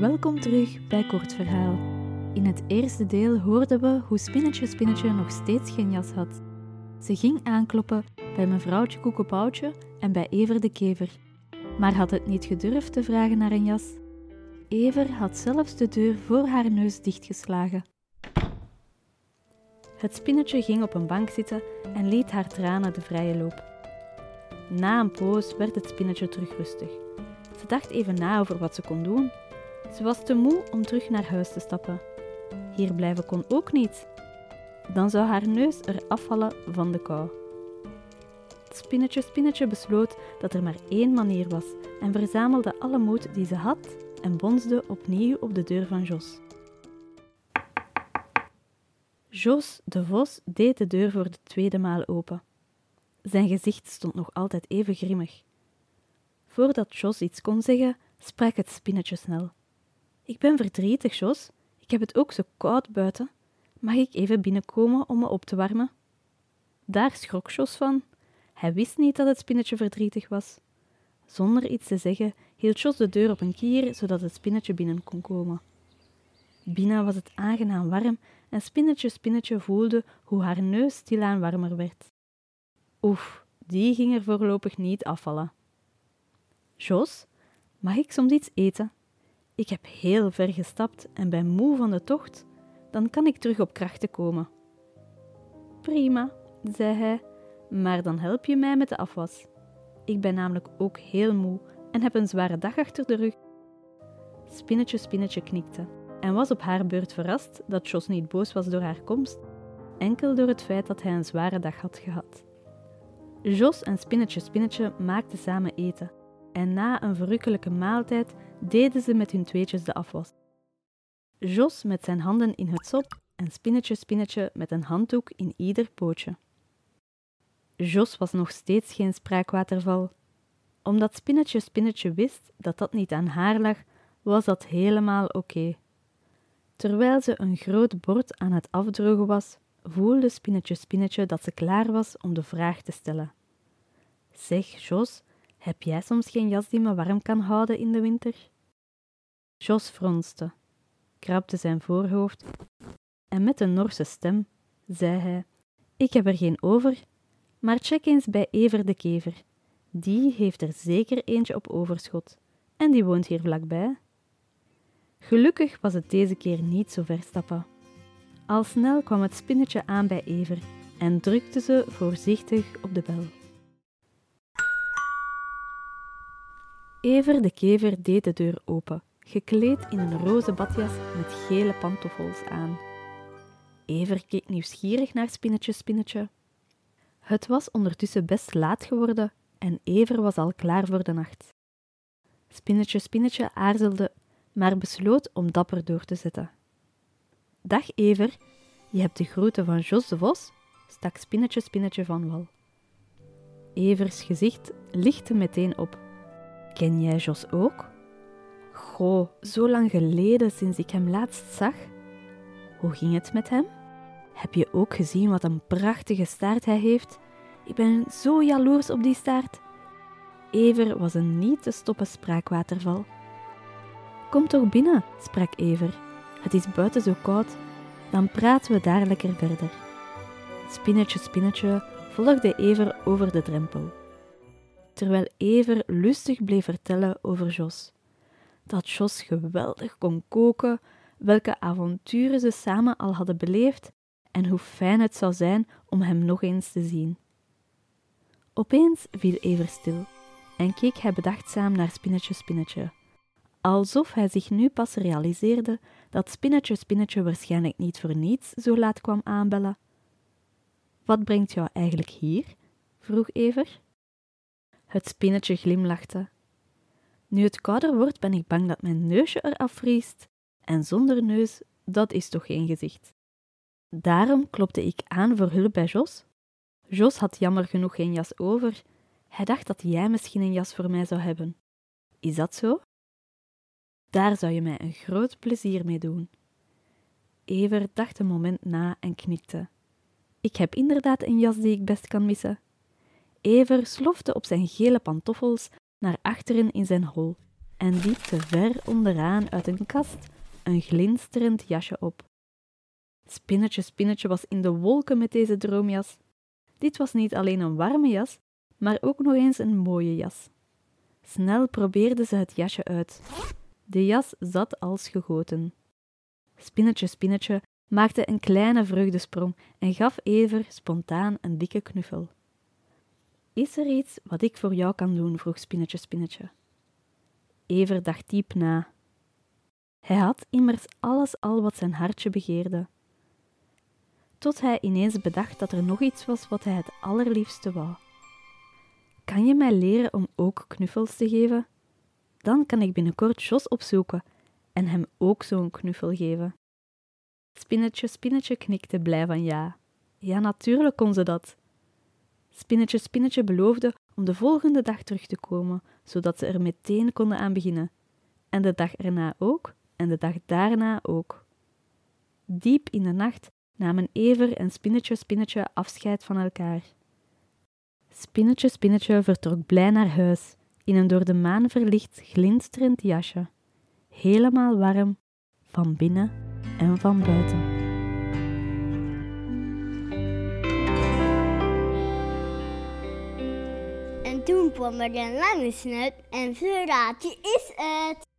welkom terug bij Kort Verhaal. In het eerste deel hoorden we hoe Spinnetje Spinnetje nog steeds geen jas had. Ze ging aankloppen bij mevrouwtje Koekepoutje en bij Ever de Kever, maar had het niet gedurfd te vragen naar een jas. Ever had zelfs de deur voor haar neus dichtgeslagen. Het spinnetje ging op een bank zitten en liet haar tranen de vrije loop. Na een poos werd het spinnetje terug rustig. Ze dacht even na over wat ze kon doen. Ze was te moe om terug naar huis te stappen. Hier blijven kon ook niet. Dan zou haar neus er afvallen van de kou. Spinnetje Spinnetje besloot dat er maar één manier was en verzamelde alle moed die ze had en bonsde opnieuw op de deur van Jos. Jos de Vos deed de deur voor de tweede maal open. Zijn gezicht stond nog altijd even grimmig. Voordat Jos iets kon zeggen, sprak het spinnetje snel. Ik ben verdrietig, Jos. Ik heb het ook zo koud buiten. Mag ik even binnenkomen om me op te warmen? Daar schrok Jos van. Hij wist niet dat het spinnetje verdrietig was. Zonder iets te zeggen hield Jos de deur op een kier, zodat het spinnetje binnen kon komen. Binnen was het aangenaam warm en Spinnetje Spinnetje voelde hoe haar neus stilaan warmer werd. Oef, die ging er voorlopig niet afvallen. Jos, mag ik soms iets eten? Ik heb heel ver gestapt en ben moe van de tocht. Dan kan ik terug op krachten komen. Prima, zei hij, maar dan help je mij met de afwas. Ik ben namelijk ook heel moe en heb een zware dag achter de rug. Spinnetje Spinnetje knikte en was op haar beurt verrast dat Jos niet boos was door haar komst, enkel door het feit dat hij een zware dag had gehad. Jos en Spinnetje Spinnetje maakten samen eten en na een verrukkelijke maaltijd deden ze met hun tweetjes de afwas. Jos met zijn handen in het sop en Spinnetje Spinnetje met een handdoek in ieder pootje. Jos was nog steeds geen spraakwaterval. Omdat Spinnetje Spinnetje wist dat dat niet aan haar lag, was dat helemaal oké. Terwijl ze een groot bord aan het afdrogen was, voelde Spinnetje Spinnetje dat ze klaar was om de vraag te stellen. Zeg, Jos, heb jij soms geen jas die me warm kan houden in de winter? Jos fronste, krabde zijn voorhoofd en met een Norse stem zei hij: Ik heb er geen over, maar check eens bij Ever de Kever. Die heeft er zeker eentje op overschot en die woont hier vlakbij. Gelukkig was het deze keer niet zo ver stappen. Al snel kwam het spinnetje aan bij Ever en drukte ze voorzichtig op de bel. Ever de kever deed de deur open, gekleed in een roze badjas met gele pantoffels aan. Ever keek nieuwsgierig naar Spinnetje Spinnetje. Het was ondertussen best laat geworden en Ever was al klaar voor de nacht. Spinnetje Spinnetje aarzelde maar besloot om dapper door te zetten. Dag Ever, je hebt de groeten van Jos de Vos, stak Spinnetje Spinnetje van wal. Evers gezicht lichtte meteen op. Ken jij Jos ook? Goh, zo lang geleden sinds ik hem laatst zag. Hoe ging het met hem? Heb je ook gezien wat een prachtige staart hij heeft? Ik ben zo jaloers op die staart. Ever was een niet te stoppen spraakwaterval. Kom toch binnen, sprak Ever. Het is buiten zo koud. Dan praten we daar lekker verder. Spinnetje, spinnetje volgde Ever over de drempel. Terwijl Ever lustig bleef vertellen over Jos. Dat Jos geweldig kon koken, welke avonturen ze samen al hadden beleefd en hoe fijn het zou zijn om hem nog eens te zien. Opeens viel Ever stil en keek hij bedachtzaam naar Spinnetje Spinnetje alsof hij zich nu pas realiseerde dat Spinnetje Spinnetje waarschijnlijk niet voor niets zo laat kwam aanbellen. Wat brengt jou eigenlijk hier? vroeg Ever. Het spinnetje glimlachte. Nu het kouder wordt, ben ik bang dat mijn neusje eraf vriest. En zonder neus, dat is toch geen gezicht. Daarom klopte ik aan voor hulp bij Jos. Jos had jammer genoeg geen jas over. Hij dacht dat jij misschien een jas voor mij zou hebben. Is dat zo? Daar zou je mij een groot plezier mee doen. Ever dacht een moment na en knikte. Ik heb inderdaad een jas die ik best kan missen. Ever slofte op zijn gele pantoffels naar achteren in zijn hol en diepte ver onderaan uit een kast een glinsterend jasje op. Spinnetje, Spinnetje was in de wolken met deze droomjas. Dit was niet alleen een warme jas, maar ook nog eens een mooie jas. Snel probeerde ze het jasje uit. De jas zat als gegoten. Spinnetje, Spinnetje maakte een kleine vreugdesprong en gaf Ever spontaan een dikke knuffel. Is er iets wat ik voor jou kan doen? vroeg Spinnetje, Spinnetje. Ever dacht diep na. Hij had immers alles al wat zijn hartje begeerde. Tot hij ineens bedacht dat er nog iets was wat hij het allerliefste wou. Kan je mij leren om ook knuffels te geven? Dan kan ik binnenkort Jos opzoeken en hem ook zo'n knuffel geven. Spinnetje, Spinnetje knikte blij van ja. Ja, natuurlijk kon ze dat. Spinnetje, Spinnetje beloofde om de volgende dag terug te komen, zodat ze er meteen konden aan beginnen. En de dag erna ook, en de dag daarna ook. Diep in de nacht namen Ever en Spinnetje, Spinnetje afscheid van elkaar. Spinnetje, Spinnetje vertrok blij naar huis, in een door de maan verlicht glinsterend jasje, helemaal warm, van binnen en van buiten. En toen kwam er een lange snuit en zo raad je is het.